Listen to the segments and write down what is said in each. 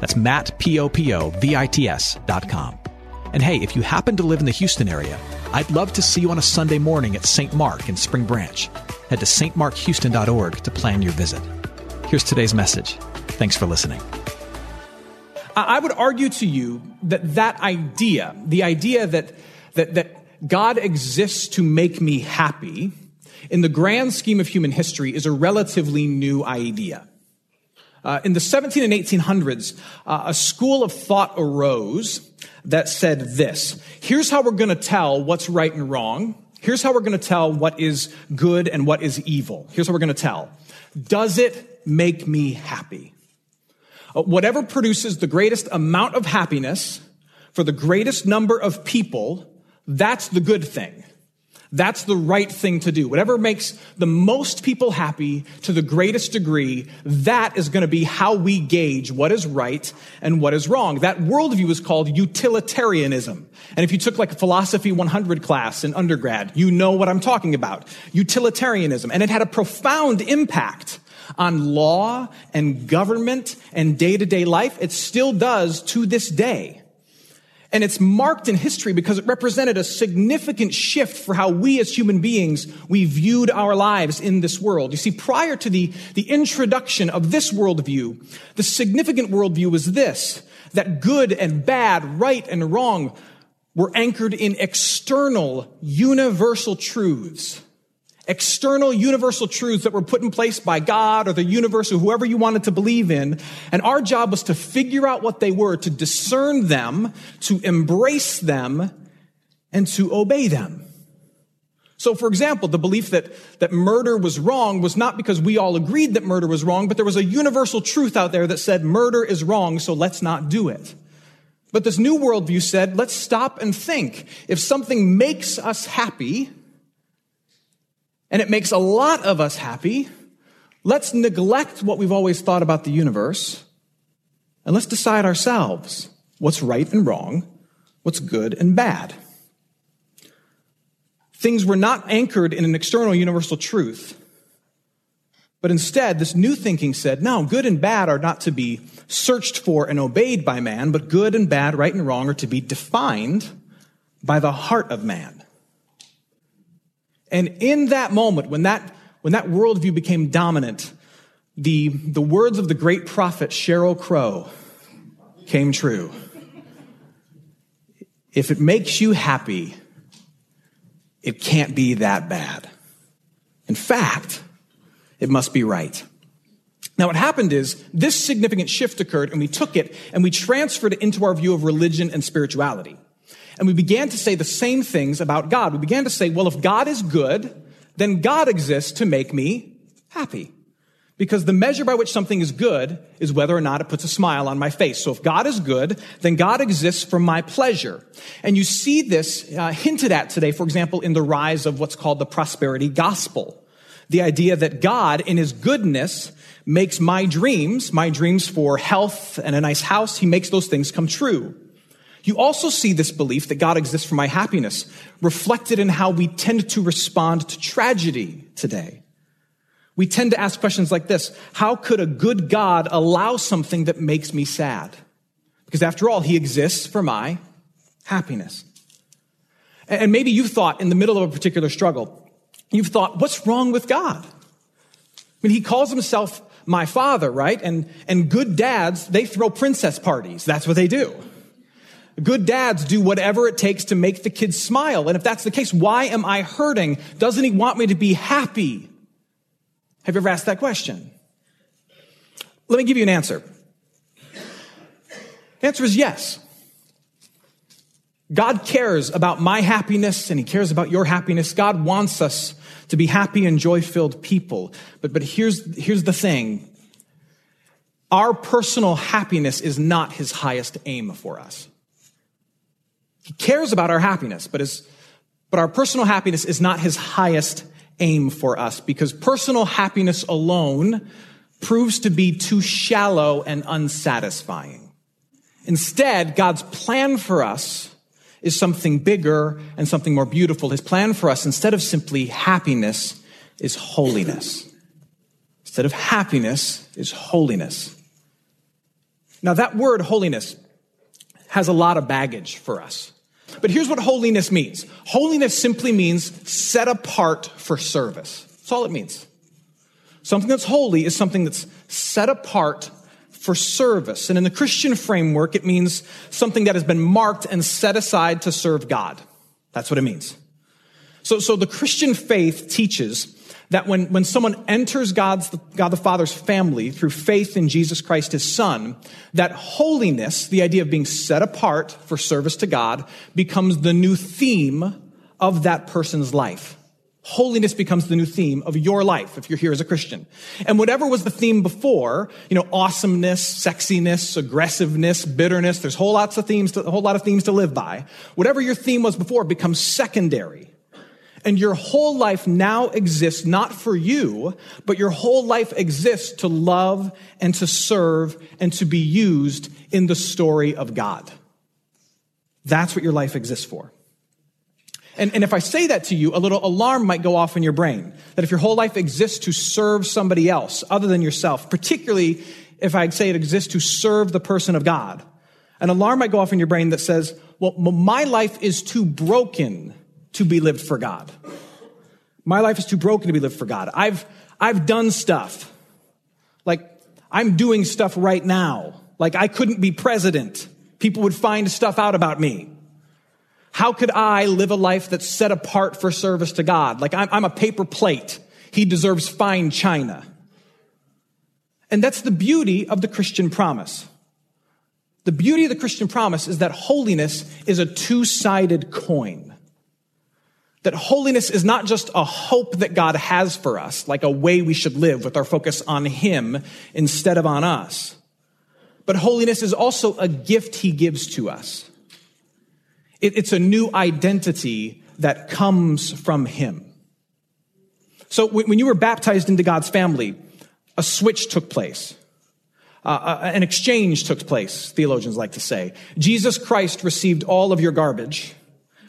That's Matt, P-O-P-O-V-I-T-S dot com. And hey, if you happen to live in the Houston area, I'd love to see you on a Sunday morning at St. Mark in Spring Branch. Head to stmarkhouston.org to plan your visit. Here's today's message. Thanks for listening. I would argue to you that that idea, the idea that, that, that God exists to make me happy, in the grand scheme of human history, is a relatively new idea. Uh, in the 17 and 1800s, uh, a school of thought arose that said this here's how we're going to tell what's right and wrong. Here's how we're going to tell what is good and what is evil. Here's how we're going to tell. Does it make me happy? Uh, whatever produces the greatest amount of happiness for the greatest number of people, that's the good thing. That's the right thing to do. Whatever makes the most people happy to the greatest degree, that is going to be how we gauge what is right and what is wrong. That worldview is called utilitarianism. And if you took like a philosophy 100 class in undergrad, you know what I'm talking about. Utilitarianism. And it had a profound impact on law and government and day to day life. It still does to this day. And it's marked in history because it represented a significant shift for how we as human beings, we viewed our lives in this world. You see, prior to the, the introduction of this worldview, the significant worldview was this, that good and bad, right and wrong were anchored in external, universal truths external universal truths that were put in place by God or the universe or whoever you wanted to believe in. And our job was to figure out what they were, to discern them, to embrace them, and to obey them. So, for example, the belief that, that murder was wrong was not because we all agreed that murder was wrong, but there was a universal truth out there that said murder is wrong, so let's not do it. But this new worldview said, let's stop and think. If something makes us happy, and it makes a lot of us happy, let's neglect what we've always thought about the universe and let's decide ourselves what's right and wrong, what's good and bad. Things were not anchored in an external universal truth. But instead, this new thinking said, no, good and bad are not to be searched for and obeyed by man, but good and bad, right and wrong are to be defined by the heart of man. And in that moment, when that, when that worldview became dominant, the, the words of the great prophet Sheryl Crow came true. If it makes you happy, it can't be that bad. In fact, it must be right. Now, what happened is this significant shift occurred, and we took it and we transferred it into our view of religion and spirituality. And we began to say the same things about God. We began to say, well, if God is good, then God exists to make me happy. Because the measure by which something is good is whether or not it puts a smile on my face. So if God is good, then God exists for my pleasure. And you see this uh, hinted at today, for example, in the rise of what's called the prosperity gospel. The idea that God, in his goodness, makes my dreams, my dreams for health and a nice house, he makes those things come true. You also see this belief that God exists for my happiness reflected in how we tend to respond to tragedy today. We tend to ask questions like this How could a good God allow something that makes me sad? Because after all, he exists for my happiness. And maybe you thought in the middle of a particular struggle, you've thought, what's wrong with God? I mean, he calls himself my father, right? And, and good dads, they throw princess parties. That's what they do. Good dads do whatever it takes to make the kids smile. And if that's the case, why am I hurting? Doesn't he want me to be happy? Have you ever asked that question? Let me give you an answer. The answer is yes. God cares about my happiness and he cares about your happiness. God wants us to be happy and joy filled people. But, but here's, here's the thing. our personal happiness is not his highest aim for us. He cares about our happiness, but, his, but our personal happiness is not his highest aim for us because personal happiness alone proves to be too shallow and unsatisfying. Instead, God's plan for us is something bigger and something more beautiful. His plan for us, instead of simply happiness, is holiness. Instead of happiness, is holiness. Now, that word holiness has a lot of baggage for us. But here's what holiness means holiness simply means set apart for service. That's all it means. Something that's holy is something that's set apart for service. And in the Christian framework, it means something that has been marked and set aside to serve God. That's what it means. So, so the Christian faith teaches that when, when someone enters God's, God the Father's family through faith in Jesus Christ, his son, that holiness, the idea of being set apart for service to God, becomes the new theme of that person's life. Holiness becomes the new theme of your life if you're here as a Christian. And whatever was the theme before, you know, awesomeness, sexiness, aggressiveness, bitterness, there's whole lots of themes, to, a whole lot of themes to live by. Whatever your theme was before becomes secondary. And your whole life now exists not for you, but your whole life exists to love and to serve and to be used in the story of God. That's what your life exists for. And, and if I say that to you, a little alarm might go off in your brain that if your whole life exists to serve somebody else other than yourself, particularly if I say it exists to serve the person of God, an alarm might go off in your brain that says, well, my life is too broken to be lived for God. My life is too broken to be lived for God. I've, I've done stuff. Like, I'm doing stuff right now. Like, I couldn't be president. People would find stuff out about me. How could I live a life that's set apart for service to God? Like I'm, I'm a paper plate. He deserves fine china. And that's the beauty of the Christian promise. The beauty of the Christian promise is that holiness is a two-sided coin. That holiness is not just a hope that God has for us, like a way we should live with our focus on Him instead of on us. But holiness is also a gift He gives to us. It's a new identity that comes from Him. So when you were baptized into God's family, a switch took place. Uh, uh, an exchange took place, theologians like to say. Jesus Christ received all of your garbage,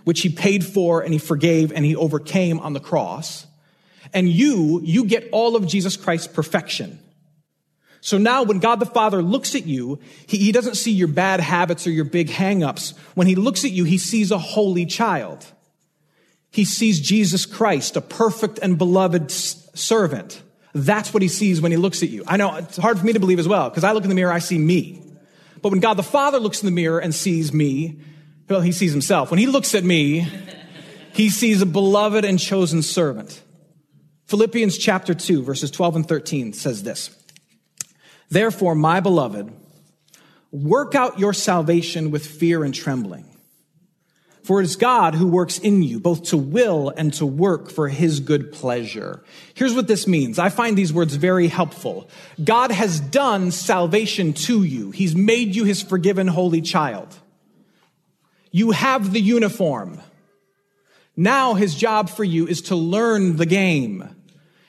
which he paid for and he forgave and he overcame on the cross. And you, you get all of Jesus Christ's perfection. So now when God the Father looks at you, he, he doesn't see your bad habits or your big hangups. When he looks at you, he sees a holy child. He sees Jesus Christ, a perfect and beloved servant. That's what he sees when he looks at you. I know it's hard for me to believe as well, because I look in the mirror, I see me. But when God the Father looks in the mirror and sees me, well, he sees himself. When he looks at me, he sees a beloved and chosen servant. Philippians chapter 2, verses 12 and 13 says this. Therefore, my beloved, work out your salvation with fear and trembling. For it is God who works in you, both to will and to work for his good pleasure. Here's what this means. I find these words very helpful. God has done salvation to you. He's made you his forgiven holy child. You have the uniform. Now his job for you is to learn the game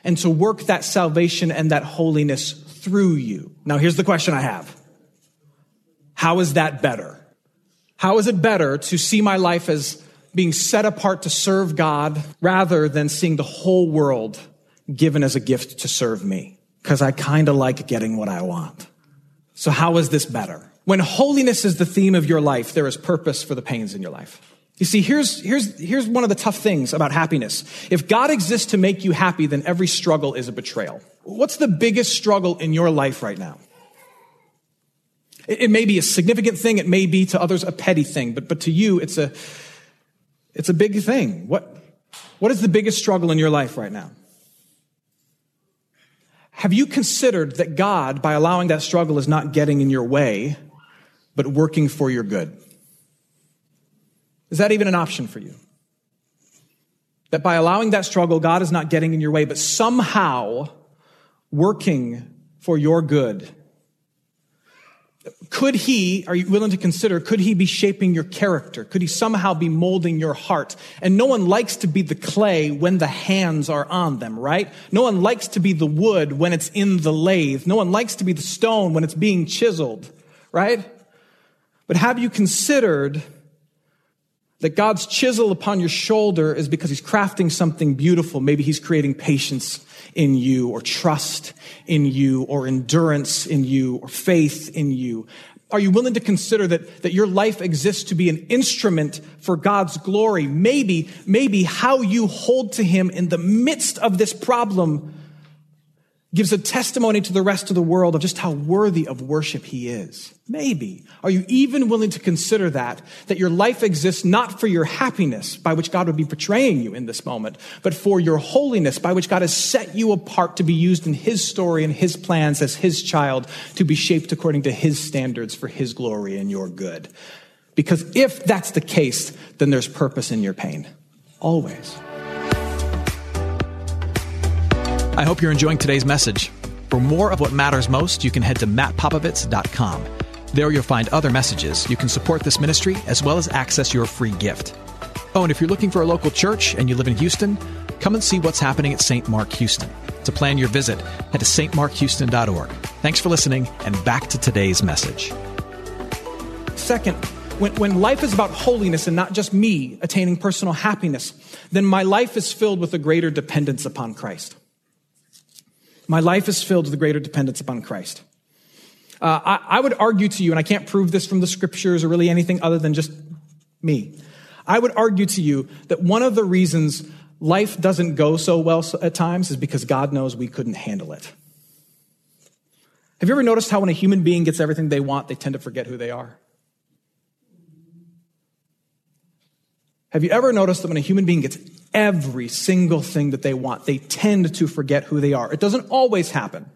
and to work that salvation and that holiness through you. Now, here's the question I have How is that better? How is it better to see my life as being set apart to serve God rather than seeing the whole world given as a gift to serve me? Because I kind of like getting what I want. So, how is this better? When holiness is the theme of your life, there is purpose for the pains in your life. You see, here's, here's, here's one of the tough things about happiness. If God exists to make you happy, then every struggle is a betrayal. What's the biggest struggle in your life right now? It, it may be a significant thing. It may be to others a petty thing, but, but to you, it's a, it's a big thing. What, what is the biggest struggle in your life right now? Have you considered that God, by allowing that struggle, is not getting in your way, but working for your good? Is that even an option for you? That by allowing that struggle, God is not getting in your way, but somehow working for your good could he, are you willing to consider, could he be shaping your character? Could he somehow be molding your heart? And no one likes to be the clay when the hands are on them, right? No one likes to be the wood when it's in the lathe. No one likes to be the stone when it's being chiseled, right? But have you considered that God's chisel upon your shoulder is because he's crafting something beautiful? Maybe he's creating patience in you or trust in you or endurance in you or faith in you? Are you willing to consider that, that your life exists to be an instrument for God's glory? Maybe, maybe how you hold to Him in the midst of this problem gives a testimony to the rest of the world of just how worthy of worship he is. Maybe. Are you even willing to consider that? That your life exists not for your happiness, by which God would be portraying you in this moment, but for your holiness, by which God has set you apart to be used in his story and his plans as his child, to be shaped according to his standards for his glory and your good. Because if that's the case, then there's purpose in your pain. Always. I hope you're enjoying today's message. For more of what matters most, you can head to mattpopovits.com. There you'll find other messages. You can support this ministry as well as access your free gift. Oh, and if you're looking for a local church and you live in Houston, come and see what's happening at St. Mark Houston. To plan your visit, head to stmarkhouston.org. Thanks for listening, and back to today's message. Second, when, when life is about holiness and not just me attaining personal happiness, then my life is filled with a greater dependence upon Christ. My life is filled with a greater dependence upon Christ. Uh, I, I would argue to you, and I can't prove this from the scriptures or really anything other than just me. I would argue to you that one of the reasons life doesn't go so well at times is because God knows we couldn't handle it. Have you ever noticed how when a human being gets everything they want, they tend to forget who they are? Have you ever noticed that when a human being gets every single thing that they want, they tend to forget who they are? It doesn't always happen,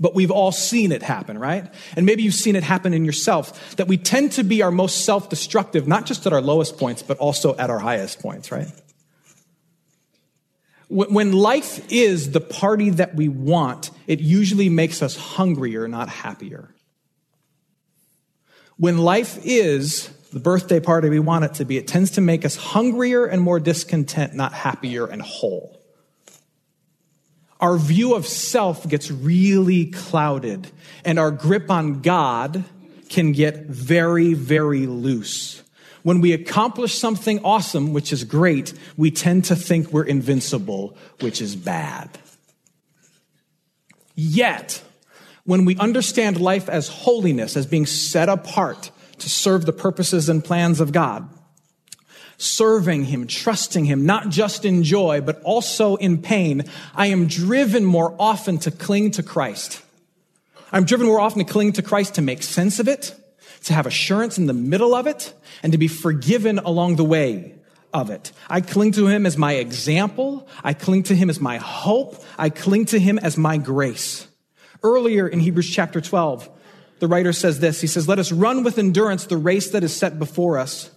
but we've all seen it happen, right? And maybe you've seen it happen in yourself that we tend to be our most self destructive, not just at our lowest points, but also at our highest points, right? When life is the party that we want, it usually makes us hungrier, not happier. When life is the birthday party we want it to be, it tends to make us hungrier and more discontent, not happier and whole. Our view of self gets really clouded, and our grip on God can get very, very loose. When we accomplish something awesome, which is great, we tend to think we're invincible, which is bad. Yet, when we understand life as holiness, as being set apart, to serve the purposes and plans of God. Serving Him, trusting Him, not just in joy, but also in pain, I am driven more often to cling to Christ. I'm driven more often to cling to Christ to make sense of it, to have assurance in the middle of it, and to be forgiven along the way of it. I cling to Him as my example. I cling to Him as my hope. I cling to Him as my grace. Earlier in Hebrews chapter 12, the writer says this He says, Let us run with endurance the race that is set before us,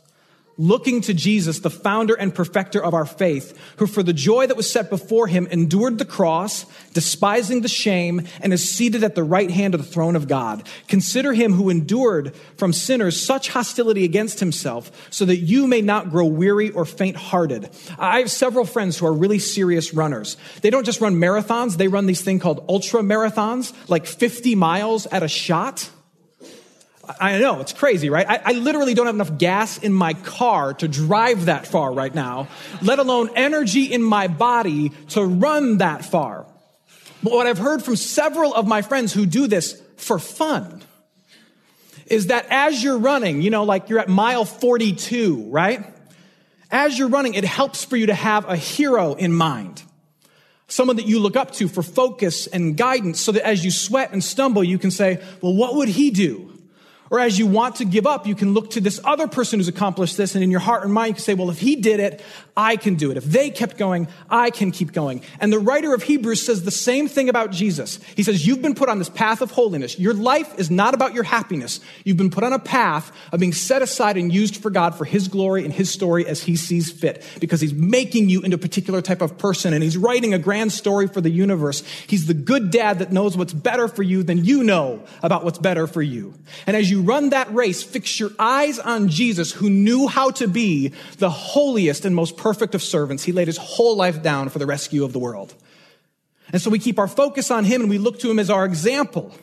looking to Jesus, the founder and perfecter of our faith, who for the joy that was set before him endured the cross, despising the shame, and is seated at the right hand of the throne of God. Consider him who endured from sinners such hostility against himself, so that you may not grow weary or faint hearted. I have several friends who are really serious runners. They don't just run marathons, they run these thing called ultra marathons, like 50 miles at a shot. I know, it's crazy, right? I, I, literally don't have enough gas in my car to drive that far right now, let alone energy in my body to run that far. But what I've heard from several of my friends who do this for fun is that as you're running, you know, like you're at mile 42, right? As you're running, it helps for you to have a hero in mind. Someone that you look up to for focus and guidance so that as you sweat and stumble, you can say, well, what would he do? Or as you want to give up, you can look to this other person who's accomplished this, and in your heart and mind, you can say, well, if he did it, I can do it. If they kept going, I can keep going. And the writer of Hebrews says the same thing about Jesus. He says, You've been put on this path of holiness. Your life is not about your happiness. You've been put on a path of being set aside and used for God for his glory and his story as he sees fit, because he's making you into a particular type of person, and he's writing a grand story for the universe. He's the good dad that knows what's better for you than you know about what's better for you. And as you run that race, fix your eyes on Jesus, who knew how to be the holiest and most perfect of servants. He laid his whole life down for the rescue of the world. And so we keep our focus on him and we look to him as our example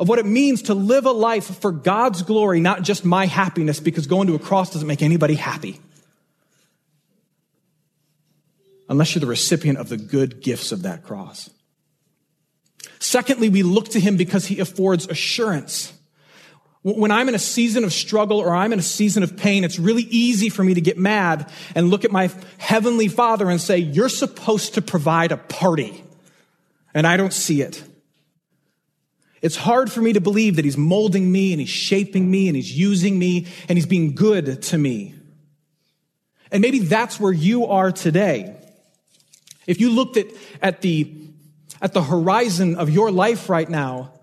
of what it means to live a life for God's glory, not just my happiness, because going to a cross doesn't make anybody happy. Unless you're the recipient of the good gifts of that cross. Secondly, we look to him because he affords assurance. When I'm in a season of struggle or I'm in a season of pain, it's really easy for me to get mad and look at my heavenly father and say, You're supposed to provide a party. And I don't see it. It's hard for me to believe that he's molding me and he's shaping me and he's using me and he's being good to me. And maybe that's where you are today. If you looked at, at the, at the horizon of your life right now,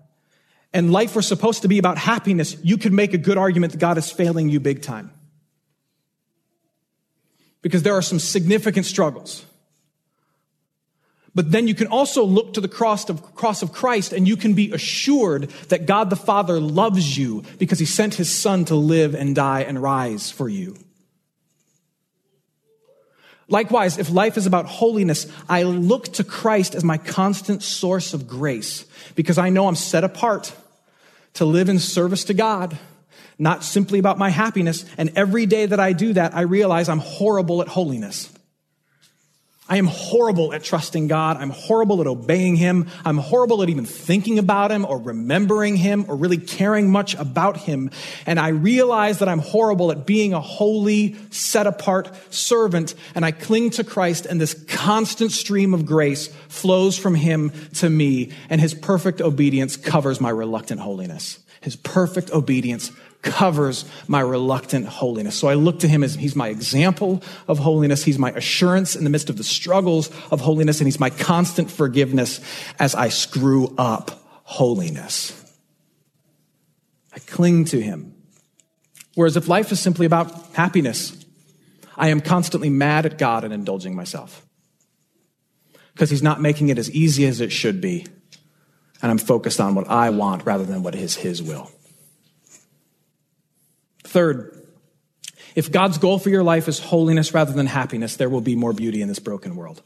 and life was supposed to be about happiness, you could make a good argument that God is failing you big time. Because there are some significant struggles. But then you can also look to the cross of, cross of Christ and you can be assured that God the Father loves you because he sent his son to live and die and rise for you. Likewise, if life is about holiness, I look to Christ as my constant source of grace because I know I'm set apart to live in service to God, not simply about my happiness. And every day that I do that, I realize I'm horrible at holiness. I am horrible at trusting God. I'm horrible at obeying Him. I'm horrible at even thinking about Him or remembering Him or really caring much about Him. And I realize that I'm horrible at being a holy, set apart servant. And I cling to Christ and this constant stream of grace flows from Him to me. And His perfect obedience covers my reluctant holiness. His perfect obedience covers my reluctant holiness. So I look to him as he's my example of holiness. He's my assurance in the midst of the struggles of holiness, and he's my constant forgiveness as I screw up holiness. I cling to him. Whereas if life is simply about happiness, I am constantly mad at God and indulging myself because he's not making it as easy as it should be. And I'm focused on what I want rather than what is his will. Third, if God's goal for your life is holiness rather than happiness, there will be more beauty in this broken world.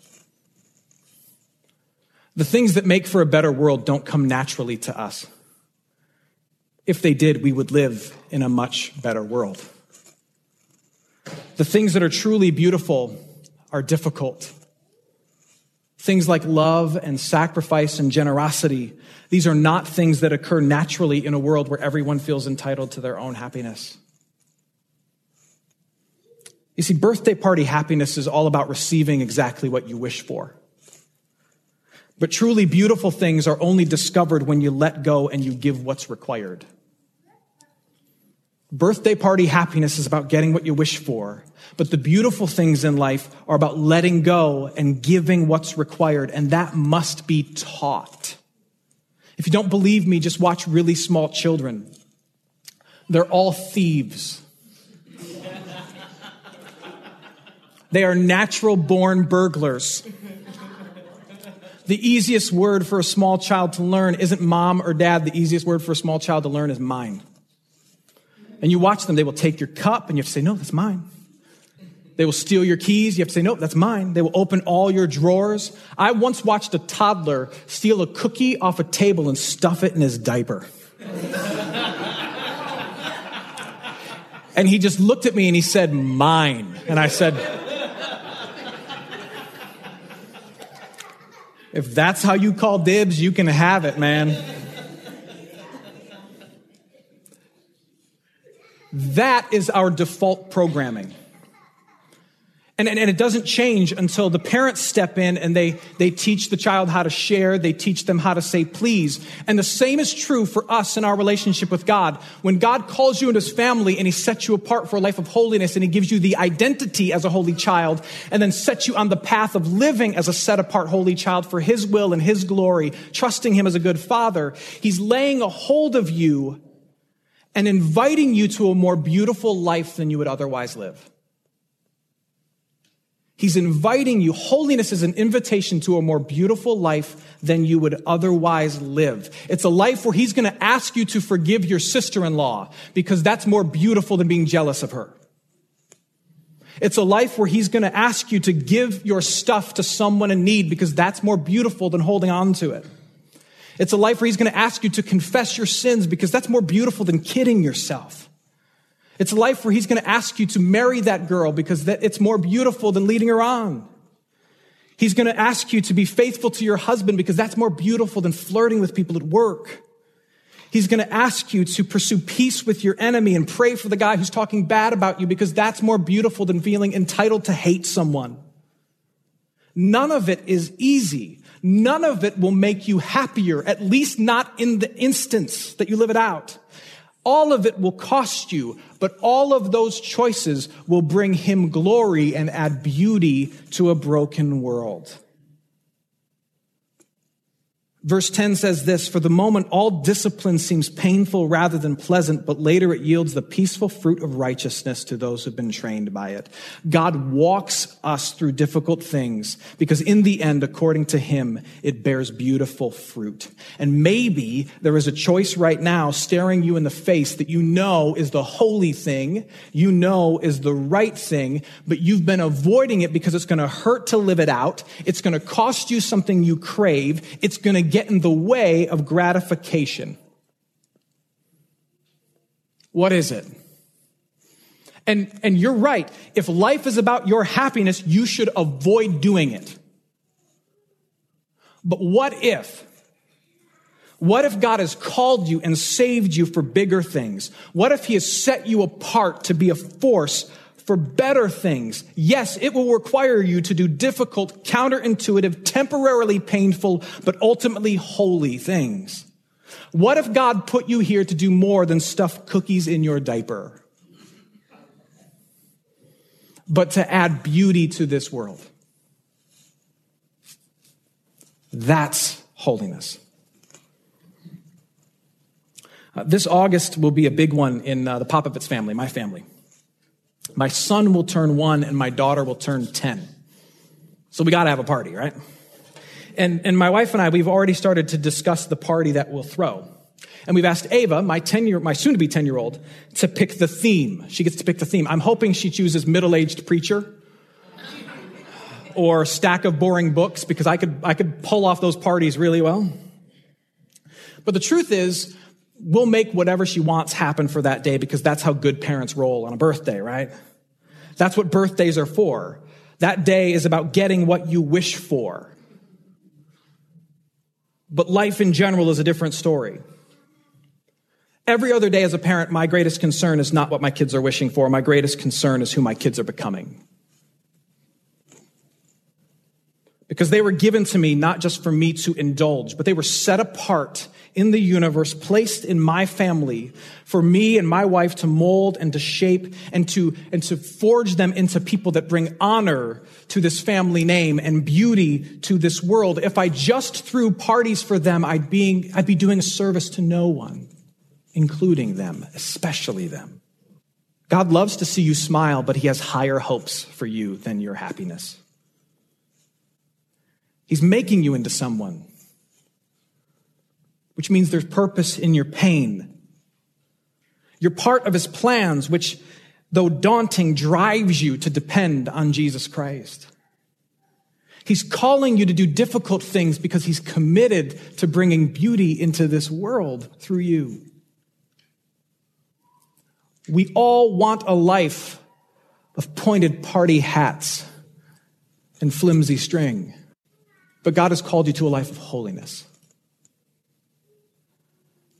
The things that make for a better world don't come naturally to us. If they did, we would live in a much better world. The things that are truly beautiful are difficult. Things like love and sacrifice and generosity, these are not things that occur naturally in a world where everyone feels entitled to their own happiness. You see, birthday party happiness is all about receiving exactly what you wish for. But truly beautiful things are only discovered when you let go and you give what's required. Birthday party happiness is about getting what you wish for, but the beautiful things in life are about letting go and giving what's required, and that must be taught. If you don't believe me, just watch really small children. They're all thieves. They are natural born burglars. The easiest word for a small child to learn isn't mom or dad. The easiest word for a small child to learn is mine. And you watch them, they will take your cup and you have to say, no, that's mine. They will steal your keys. You have to say, no, that's mine. They will open all your drawers. I once watched a toddler steal a cookie off a table and stuff it in his diaper. and he just looked at me and he said, mine. And I said, If that's how you call dibs, you can have it, man. That is our default programming. And, and, and, it doesn't change until the parents step in and they, they teach the child how to share. They teach them how to say please. And the same is true for us in our relationship with God. When God calls you into his family and he sets you apart for a life of holiness and he gives you the identity as a holy child and then sets you on the path of living as a set apart holy child for his will and his glory, trusting him as a good father, he's laying a hold of you and inviting you to a more beautiful life than you would otherwise live. He's inviting you. Holiness is an invitation to a more beautiful life than you would otherwise live. It's a life where he's going to ask you to forgive your sister-in-law because that's more beautiful than being jealous of her. It's a life where he's going to ask you to give your stuff to someone in need because that's more beautiful than holding on to it. It's a life where he's going to ask you to confess your sins because that's more beautiful than kidding yourself. It's a life where he's going to ask you to marry that girl because that it's more beautiful than leading her on. He's going to ask you to be faithful to your husband because that's more beautiful than flirting with people at work. He's going to ask you to pursue peace with your enemy and pray for the guy who's talking bad about you because that's more beautiful than feeling entitled to hate someone. None of it is easy. None of it will make you happier, at least not in the instance that you live it out. All of it will cost you, but all of those choices will bring him glory and add beauty to a broken world. Verse 10 says this, for the moment, all discipline seems painful rather than pleasant, but later it yields the peaceful fruit of righteousness to those who've been trained by it. God walks us through difficult things because in the end, according to him, it bears beautiful fruit. And maybe there is a choice right now staring you in the face that you know is the holy thing, you know is the right thing, but you've been avoiding it because it's going to hurt to live it out. It's going to cost you something you crave. It's going to get in the way of gratification. What is it? And, and you're right. If life is about your happiness, you should avoid doing it. But what if? What if God has called you and saved you for bigger things? What if He has set you apart to be a force for better things. Yes, it will require you to do difficult, counterintuitive, temporarily painful, but ultimately holy things. What if God put you here to do more than stuff cookies in your diaper? But to add beauty to this world. That's holiness. Uh, this August will be a big one in uh, the Popovits family, my family. My son will turn one and my daughter will turn 10. So we got to have a party, right? And, and my wife and I, we've already started to discuss the party that we'll throw. And we've asked Ava, my 10 year, my soon to be 10 year old, to pick the theme. She gets to pick the theme. I'm hoping she chooses middle aged preacher or stack of boring books because I could, I could pull off those parties really well. But the truth is, we'll make whatever she wants happen for that day because that's how good parents roll on a birthday, right? That's what birthdays are for. That day is about getting what you wish for. But life in general is a different story. Every other day as a parent, my greatest concern is not what my kids are wishing for. My greatest concern is who my kids are becoming. Because they were given to me not just for me to indulge, but they were set apart in the universe, placed in my family for me and my wife to mold and to shape and to, and to forge them into people that bring honor to this family name and beauty to this world. If I just threw parties for them, I'd, being, I'd be doing a service to no one, including them, especially them. God loves to see you smile, but he has higher hopes for you than your happiness. He's making you into someone which means there's purpose in your pain. You're part of his plans, which, though daunting, drives you to depend on Jesus Christ. He's calling you to do difficult things because he's committed to bringing beauty into this world through you. We all want a life of pointed party hats and flimsy string, but God has called you to a life of holiness.